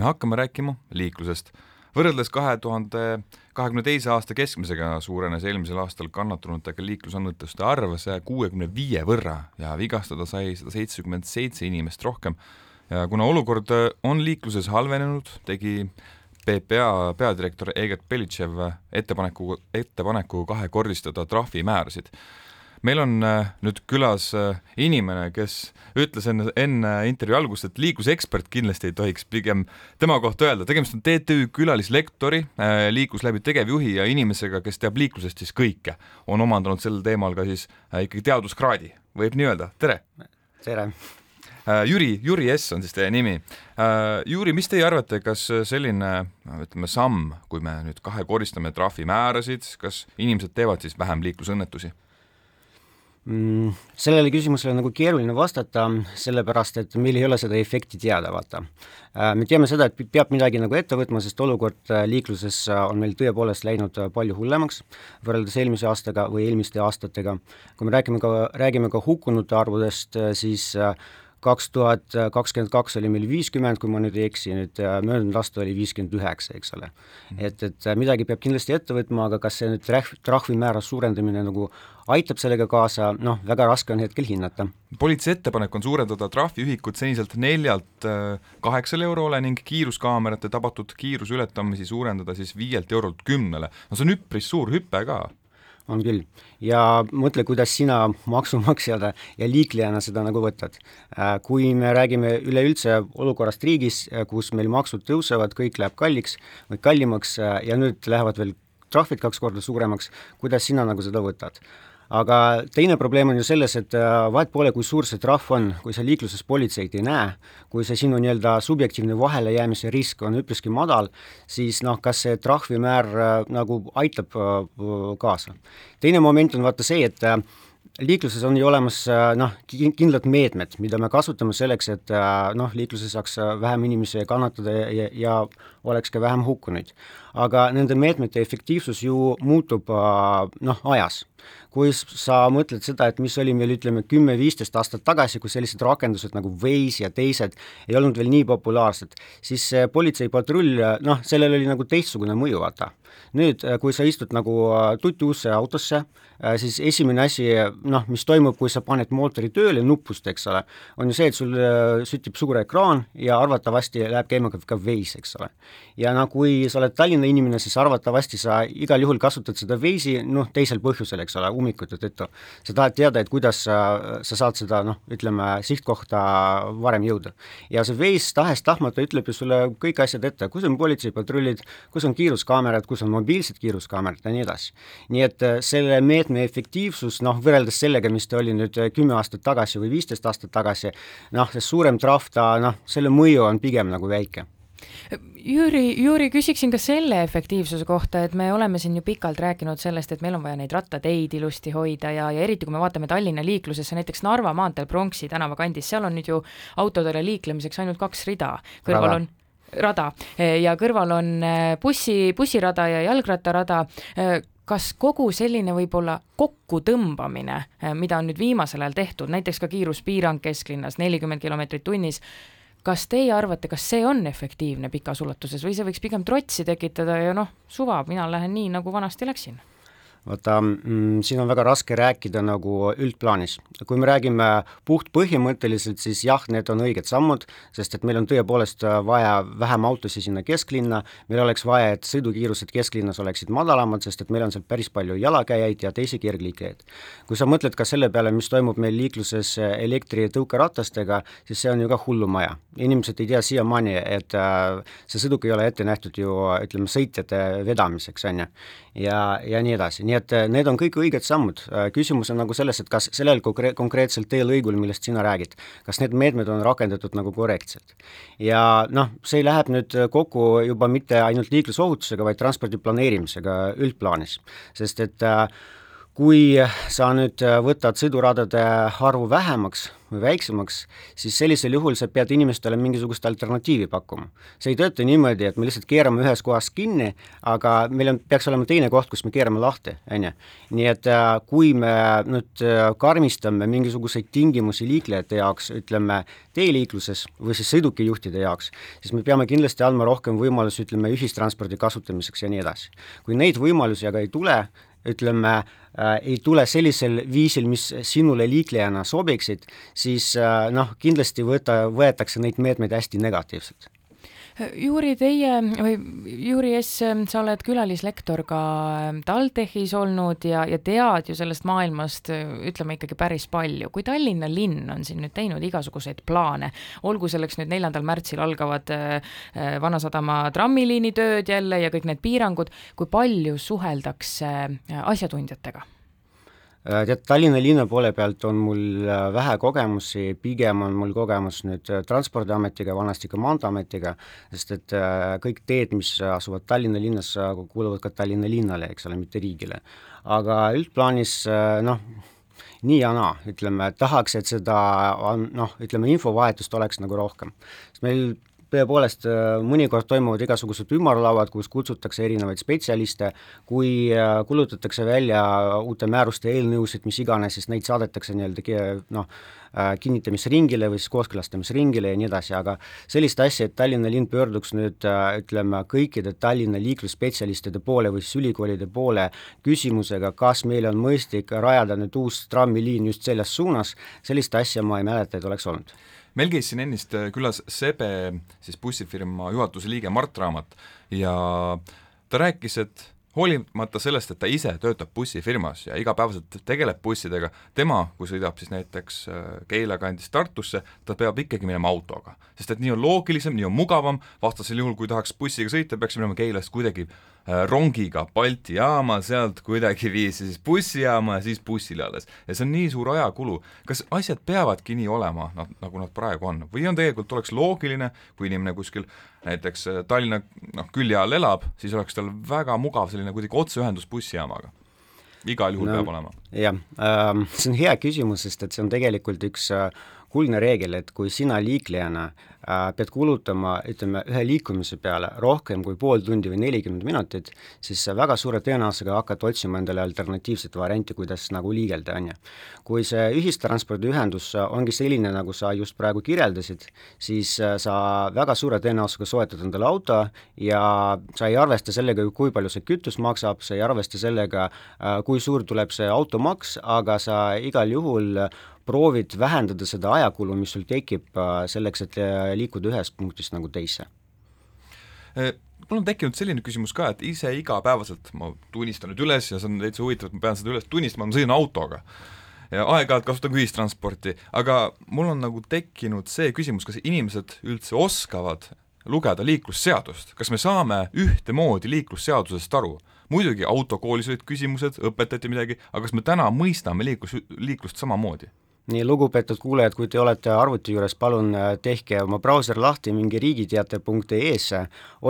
me hakkame rääkima liiklusest. võrreldes kahe tuhande kahekümne teise aasta keskmisega suurenes eelmisel aastal kannatanutega liiklusõnnetuste arv saja kuuekümne viie võrra ja vigastada sai sada seitsekümmend seitse inimest rohkem. ja kuna olukord on liikluses halvenenud, tegi PPA peadirektor Egert Belitšev ettepaneku, ettepaneku kahekordistada trahvimäärasid meil on äh, nüüd külas äh, inimene, kes ütles enne, enne intervjuu algust, et liiklusekspert kindlasti ei tohiks pigem tema kohta öelda, tegemist on TTÜ külalislektori, äh, liiklusläbi tegevjuhi ja inimesega, kes teab liiklusest siis kõike. on omandanud sel teemal ka siis ikkagi teaduskraadi, võib nii öelda, tere! tere! Jüri, Jüri S on siis teie nimi. Jüri, mis teie arvate, kas selline ütleme samm, kui me nüüd kahekordistame trahvimäärasid, kas inimesed teevad siis vähem liiklusõnnetusi? Mm,? Sellele küsimusele on nagu keeruline vastata, sellepärast et meil ei ole seda efekti teada, vaata. Äh, me teame seda, et peab midagi nagu ette võtma, sest olukord äh, liikluses äh, on meil tõepoolest läinud palju hullemaks võrreldes eelmise aastaga või eelmiste aastatega. kui me räägime ka, räägime ka hukkunute arvudest, siis kaks tuhat kakskümmend kaks oli meil viiskümmend, kui ma nüüd ei eksi, nüüd äh, möödunud aasta oli viiskümmend üheksa, eks ole. Mhm. et, et äh, midagi peab kindlasti ette võtma, aga kas see nüüd trahv, trahvimäära suurendamine nagu aitab sellega kaasa, noh, väga raske on hetkel hinnata. politsei ettepanek on suurendada trahviühikut seniselt neljalt äh, kaheksale eurole ning kiiruskaamerate tabatud kiiruse ületamisi suurendada siis viielt eurolt kümnele. no see on üpris suur hüpe ka on küll. ja mõtle, kuidas sina maksumaksjana ja liiklejana seda nagu võtad. Äh, kui me räägime üleüldse olukorrast riigis, äh, kus meil maksud tõusevad, kõik läheb kalliks või kallimaks äh, ja nüüd lähevad veel trahvid kaks korda suuremaks, kuidas sina nagu seda võtad? Aga teine probleem on ju selles, et äh, vahet pole, kui suur see trahv on, kui sa liikluses politseid ei näe, kui see sinu nii-öelda subjektiivne vahelejäämise risk on üpriski madal, siis noh, kas see trahvimäär äh, nagu aitab äh, kaasa. teine moment on vaata see, et liikluses on ju olemas noh, kindlad meetmed, mida me kasutame selleks, et noh, liikluses saaks vähem inimesi kannatada ja, ja, ja oleks ka vähem hukkunuid. aga nende meetmete efektiivsus ju muutub noh, ajas kui sa mõtled seda, et mis oli meil ütleme kümme-viisteist aastat tagasi, kui sellised rakendused nagu Waze ja teised ei olnud veel nii populaarsed, siis politseipatrull, noh, sellel oli nagu teistsugune mõju, vaata. nüüd, kui sa istud nagu äh, tuttiuusse autosse, äh, siis esimene asi, noh, mis toimub, kui sa paned mootori tööle nupust, eks ole, on ju see, et sul äh, süttib suur ekraan ja arvatavasti läheb käima ka Waze, eks ole. ja no kui sa oled Tallinna inimene, siis arvatavasti sa igal juhul kasutad seda Waze'i, noh, teisel põhjusel, eks ole, ummikute tõttu. sa tahad teada, et kuidas sa, sa saad seda noh, ütleme sihtkohta varem jõuda. ja see Waze tahes-tahtmata ütleb ju sulle kõik asjad ette, kus on politseipatrullid, kus on kiiruskaamerad, kus on mobiilsed kiiruskaamerad ja nii edasi. nii et äh, selle meetme efektiivsus noh, võrreldes sellega, mis ta oli nüüd äh, kümme aastat tagasi või viisteist aastat tagasi, noh, see suurem trahv, ta noh, selle mõju on pigem nagu väike Jüri, Jüri, küsiksin ka selle efektiivsuse kohta, et me oleme siin ju pikalt rääkinud sellest, et meil on vaja neid rattateid ilusti hoida ja, ja eriti kui me vaatame Tallinna liiklusesse, näiteks Narva maanteel Pronksi tänava kandis, seal on nüüd ju autodele liiklemiseks ainult kaks rida, kõrval on rada. Ja kõrval on äh, bussi, bussirada ja jalgrattarada. Äh, kas kogu selline võib-olla kokkutõmbamine, äh, mida on nüüd viimasel ajal tehtud, näiteks ka kiiruspiirang kesklinnas nelikümmend kilomeetrit tunnis, kas teie arvate, kas see on efektiivne pikas ulatuses või see võiks pigem trotsi tekitada ja noh, suva, mina lähen nii, nagu vanasti läksin vaata mm,, siin on väga raske rääkida nagu üldplaanis. kui me räägime puht põhimõtteliselt, siis jah, need on õiged sammud, sest et meil on tõepoolest vaja vähem autosid sinna kesklinna, meil oleks vaja, et sõidukiirused kesklinnas oleksid madalamad, sest et meil on seal päris palju jalakäijaid ja teisi kergliiklejaid. kui sa mõtled ka selle peale, mis toimub meil liikluses elektritõukeratastega, siis see on ju ka hullumaja. inimesed ei tea siiamaani, et äh, see sõiduk ei ole ette nähtud ju ütleme, sõitjate vedamiseks, on ju, ja, ja nii edasi nii et äh, need on kõik õiged sammud, äh, küsimus on nagu selles, et kas sellel konkre-, konkreetsel teelõigul, millest sina räägid, kas need meetmed on rakendatud nagu korrektselt. ja noh, see läheb nüüd kokku juba mitte ainult liiklusohutusega, vaid transpordi planeerimisega üldplaanis, sest et äh, kui sa nüüd võtad sõiduradade arvu vähemaks või väiksemaks, siis sellisel juhul sa pead inimestele mingisugust alternatiivi pakkuma. see ei tööta niimoodi, et me lihtsalt keerame ühes kohas kinni, aga meil on, peaks olema teine koht, kus me keerame lahti, on ju. nii et äh, kui me nüüd äh, karmistame mingisuguseid tingimusi liiklejate jaoks, ütleme, teeliikluses või siis sõidukijuhtide jaoks, siis me peame kindlasti andma rohkem võimalusi, ütleme, ühistranspordi kasutamiseks ja nii edasi. kui neid võimalusi aga ei tule, ütleme äh,, ei tule sellisel viisil, mis sinule liiklejana sobiksid, siis äh, noh, kindlasti võta, võetakse neid meetmeid hästi negatiivselt Juri, teie või Juri S, sa oled külalislektor ka ähm, TalTechis olnud ja, ja tead ju sellest maailmast, ütleme ikkagi päris palju. kui Tallinna linn on siin nüüd teinud igasuguseid plaane, olgu selleks nüüd neljandal märtsil algavad äh, Vanasadama trammiliini tööd jälle ja kõik need piirangud, kui palju suheldakse asjatundjatega? Äh, tead, Tallinna linna poole pealt on mul äh, vähe kogemusi, pigem on mul kogemus nüüd äh, Transpordiametiga, vanasti ka Maanteeametiga, sest et kõik teed, mis asuvad Tallinna linnas, kuuluvad ka Tallinna linnale, eks ole, mitte riigile. aga üldplaanis noh, nii ja naa, ütleme, tahaks, et seda on noh, ütleme infovahetust oleks nagu rohkem. sest meil tõepoolest äh, mõnikord toimuvad igasugused ümarlauad, kus kutsutakse erinevaid spetsialiste, kui äh, kulutatakse välja uute määruste eelnõusid, mis iganes, siis neid saadetakse nii-öelda noh, äh, kinnitamisringile või siis kooskõlastamisringile ja nii edasi, aga sellist asja, et Tallinna linn pöörduks nüüd ütleme, kõikide Tallinna liiklusspetsialistide poole või siis ülikoolide poole küsimusega, kas meil on mõistlik rajada nüüd uus trammiliin just selles suunas, sellist asja ma ei mäleta, et oleks olnud meil käis siin ennist äh, külas Sebe, siis bussifirma juhatuse liige Mart Raamat ja ta rääkis, et hoolimata sellest, et ta ise töötab bussifirmas ja igapäevaselt tegeleb bussidega, tema, kui sõidab siis näiteks äh, Keila kandist Tartusse, ta peab ikkagi minema autoga. sest et nii on loogilisem, nii on mugavam, vastasel juhul, kui tahaks bussiga sõita, peaks minema Keilast kuidagi rongiga Balti jaama, sealt kuidagiviisi siis bussijaama ja siis bussile alles. ja see on nii suur ajakulu. kas asjad peavadki nii olema, nad, nagu nad praegu on, või on tegelikult, oleks loogiline, kui inimene kuskil näiteks äh, Tallinna noh, külje all elab, siis oleks tal väga mugav selline kuidagi otseühendus bussijaamaga? igal juhul no, peab olema. jah äh,, see on hea küsimus, sest et see on tegelikult üks äh, kuldne reegel, et kui sina liiklejana äh, pead kulutama, ütleme, ühe liikumise peale rohkem kui pool tundi või nelikümmend minutit, siis sa väga suure tõenäosusega hakkad otsima endale alternatiivset varianti, kuidas nagu liigelda, on ju. kui see ühistranspordiühendus ongi selline, nagu sa just praegu kirjeldasid, siis äh, sa väga suure tõenäosusega soetad endale auto ja sa ei arvesta sellega, kui palju see kütus maksab, sa ei arvesta sellega, äh, kui suur tuleb see automaks, aga sa igal juhul proovid vähendada seda ajakulu, mis sul tekib äh, selleks, et äh, liikuda ühest punktist nagu teise äh, mul on tekkinud selline küsimus ka, et ise igapäevaselt, ma tunnistan nüüd üles ja see on täitsa huvitav, et ma pean seda üles tunnistama, ma sõidan autoga. ja aeg-ajalt kasutan ka ühistransporti, aga mul on nagu tekkinud see küsimus, kas inimesed üldse oskavad lugeda liiklusseadust, kas me saame ühtemoodi liiklusseadusest aru? muidugi autokoolis olid küsimused, õpetati midagi, aga kas me täna mõistame liiklus, liiklust samamoodi? Nii, lugupeetud kuulajad, kui te olete arvuti juures, palun äh, tehke oma brauser lahti, minge riigiteate.ee-sse,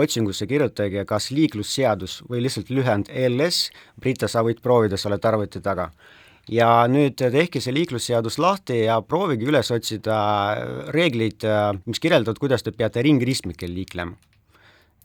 otsingusse kirjutage kas liiklusseadus või lihtsalt lühend LS, Brita, sa võid proovida, sa oled arvuti taga. ja nüüd tehke see liiklusseadus lahti ja proovige üles otsida reeglid, äh, mis kirjeldavad, kuidas te peate ringristmikel liiklema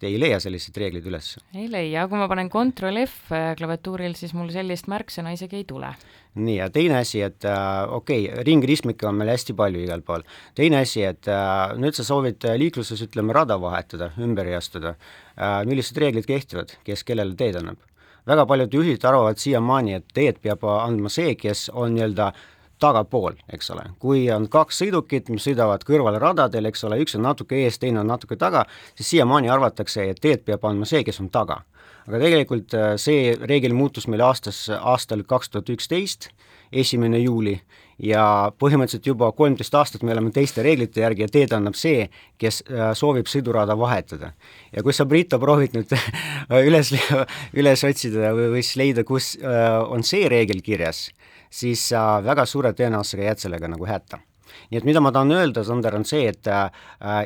ei leia selliseid reegleid üles? ei leia, kui ma panen Ctrl F äh, klaviatuuril, siis mul sellist märksõna isegi ei tule. nii, ja teine asi, et äh, okei okay,, ringristmikke on meil hästi palju igal pool. teine asi, et äh, nüüd sa soovid äh, liikluses, ütleme, rada vahetada, ümber reastada äh,, millised reeglid kehtivad, kes kellele teed annab? väga paljud juhid arvavad siiamaani, et teed peab andma see, kes on nii-öelda tagapool, eks ole. kui on kaks sõidukit, mis sõidavad kõrval radadel, eks ole, üks on natuke ees, teine on natuke taga, siis siiamaani arvatakse, et teed peab andma see, kes on taga. aga tegelikult äh, see reegel muutus meil aastas, aastal kaks tuhat üksteist, esimene juuli, ja põhimõtteliselt juba kolmteist aastat me oleme teiste reeglite järgi ja teed annab see, kes äh, soovib sõidurada vahetada. ja kui sa, Brito, proovid nüüd üles, üles otsida või, või siis leida, kus äh, on see reegel kirjas, siis sa väga suure tõenäosusega jääd sellega nagu hätta. Nii et mida ma tahan öelda, Sander, on see, et äh,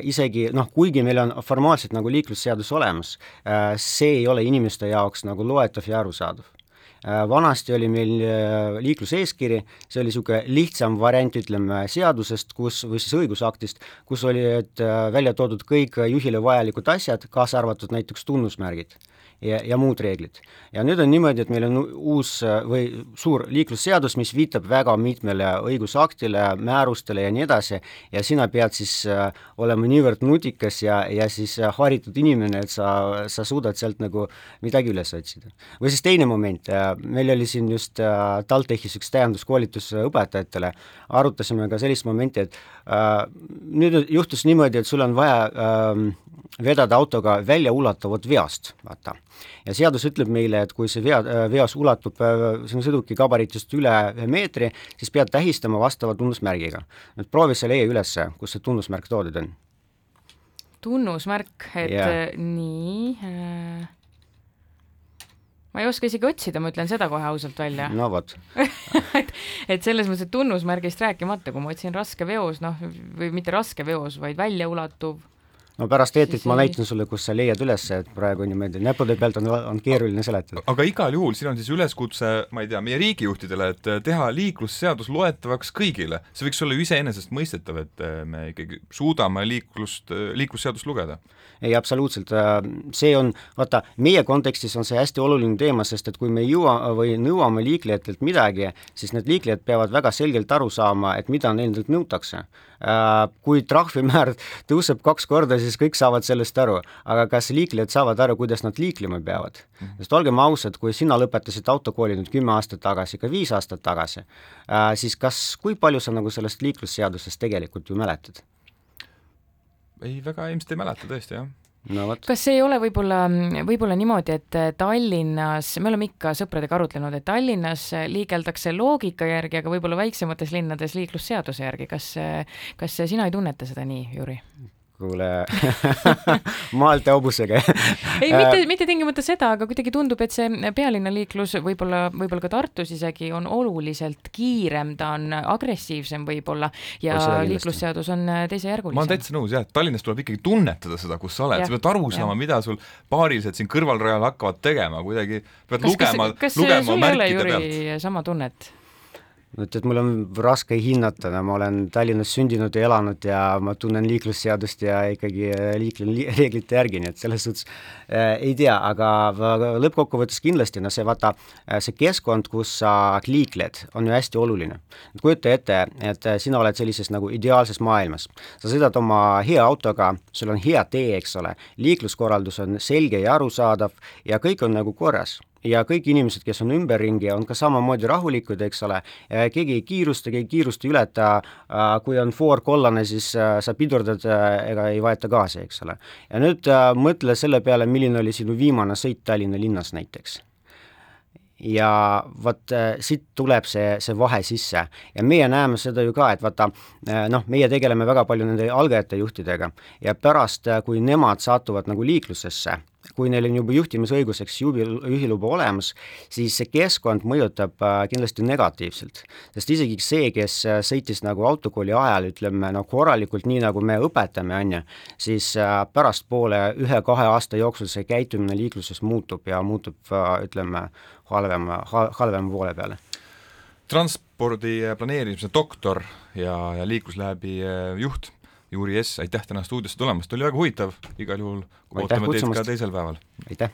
isegi noh, kuigi meil on formaalselt nagu liiklusseadus olemas äh,, see ei ole inimeste jaoks nagu loetav ja arusaadav vanasti oli meil liikluseeskiri, see oli niisugune lihtsam variant, ütleme, seadusest, kus, või siis õigusaktist, kus olid välja toodud kõik juhile vajalikud asjad, kaasa arvatud näiteks tunnusmärgid ja, ja muud reeglid. ja nüüd on niimoodi, et meil on uus või suur liiklusseadus, mis viitab väga mitmele õigusaktile, määrustele ja nii edasi, ja sina pead siis äh, olema niivõrd nutikas ja, ja siis äh, haritud inimene, et sa, sa suudad sealt nagu midagi üles otsida. või siis teine moment, äh, meil oli siin just TalTechis üks täienduskoolitus õpetajatele, arutasime ka sellist momenti, et äh, nüüd juhtus niimoodi, et sul on vaja äh, vedada autoga väljaulatuvat veast, vaata. ja seadus ütleb meile, et kui see vea, veos ulatub sinu sõiduki gabaritist üle ühe meetri, siis pead tähistama vastava tunnusmärgiga. nüüd proovi see leia üles, kus see tunnusmärk toodud on. tunnusmärk, et yeah. nii äh ma ei oska isegi otsida, ma ütlen seda kohe ausalt välja. no vot et, et selles mõttes, et tunnusmärgist rääkimata, kui ma otsin raskeveos, noh, või mitte raskeveos, vaid väljaulatuv no pärast eetrit ma näitan sulle, kus sa leiad üles, et praegu niimoodi näppude pealt on, on keeruline seletada. aga igal juhul siin on siis üleskutse, ma ei tea, meie riigijuhtidele, et teha liiklusseadus loetavaks kõigile. see võiks olla ju iseenesestmõistetav, et me ikkagi suudame liiklust, liiklusseadust lugeda ei, absoluutselt, see on, vaata, meie kontekstis on see hästi oluline teema, sest et kui me ei jõua või nõuame liiklejatelt midagi, siis need liiklejad peavad väga selgelt aru saama, et mida nendelt nõutakse. Kui trahvimäär tõuseb kaks korda, siis kõik saavad sellest aru, aga kas liiklejad saavad aru, kuidas nad liiklema peavad? Mhm. sest olgem ausad, kui sina lõpetasid autokooli nüüd kümme aastat tagasi, ka viis aastat tagasi, siis kas, kui palju sa nagu sellest liiklusseadusest tegelikult ju mäletad? ei, väga ilmselt ei mäleta tõesti, jah no vot. kas ei ole võib-olla, võib-olla niimoodi, et Tallinnas, me oleme ikka sõpradega arutlenud, et Tallinnas liigeldakse loogika järgi, aga võib-olla väiksemates linnades liiklusseaduse järgi, kas, kas sina ei tunneta seda nii, Jüri? Kuule maalt ja hobusega ei, mitte, mitte tingimata seda, aga kuidagi tundub, et see pealinna liiklus võib-olla, võib-olla ka Tartus isegi on oluliselt kiirem, ta on agressiivsem võib-olla ja liiklusseadus on teisejärgulisem. ma olen täitsa nõus jah, et Tallinnas tuleb ikkagi tunnetada seda, kus sa oled, sa pead aru saama, mida sul paarilised siin kõrvalrajal hakkavad tegema, kuidagi pead kas, lugema, lugema märkide pealt. sama tunnet? No tead, mul on raske hinnata, no ma olen Tallinnas sündinud ja elanud ja ma tunnen liiklusseadust ja ikkagi äh, liiklen li reeglite järgi, nii et selles suhtes äh, ei tea, aga lõppkokkuvõttes kindlasti, no see vaata, äh, see keskkond, kus sa liikled, on ju hästi oluline. kujuta ette, et äh, sina oled sellises nagu ideaalses maailmas. sa sõidad oma hea autoga, sul on hea tee, eks ole, liikluskorraldus on selge ja arusaadav ja kõik on nagu korras ja kõik inimesed, kes on ümberringi, on ka samamoodi rahulikud, eks ole, keegi ei kiirusta, keegi kiirust ei ületa, kui on foor kollane, siis äh, sa pidurdad äh, ega ei vaeta gaasi, eks ole. ja nüüd äh, mõtle selle peale, milline oli sinu viimane sõit Tallinna linnas näiteks. Ja vot siit tuleb see, see vahe sisse. Ja meie näeme seda ju ka, et vaata noh, meie tegeleme väga palju nende algajate juhtidega. Ja pärast, kui nemad satuvad nagu liiklusesse kui neil on juba juhtimisõiguseks juhi, juhiluba olemas, siis see keskkond mõjutab äh, kindlasti negatiivselt. sest isegi see, kes äh, sõitis nagu autokooli ajal, ütleme no korralikult, nii nagu me õpetame, on ju, siis äh, pärastpoole ühe-kahe aasta jooksul see käitumine liikluses muutub ja muutub, ütleme, halvema, halvema poole peale transpordi planeerimise doktor ja, ja liiklusläbi juht Juri S, aitäh täna stuudiosse tulemast, oli väga huvitav, igal juhul ootame teid ka teisel päeval. aitäh!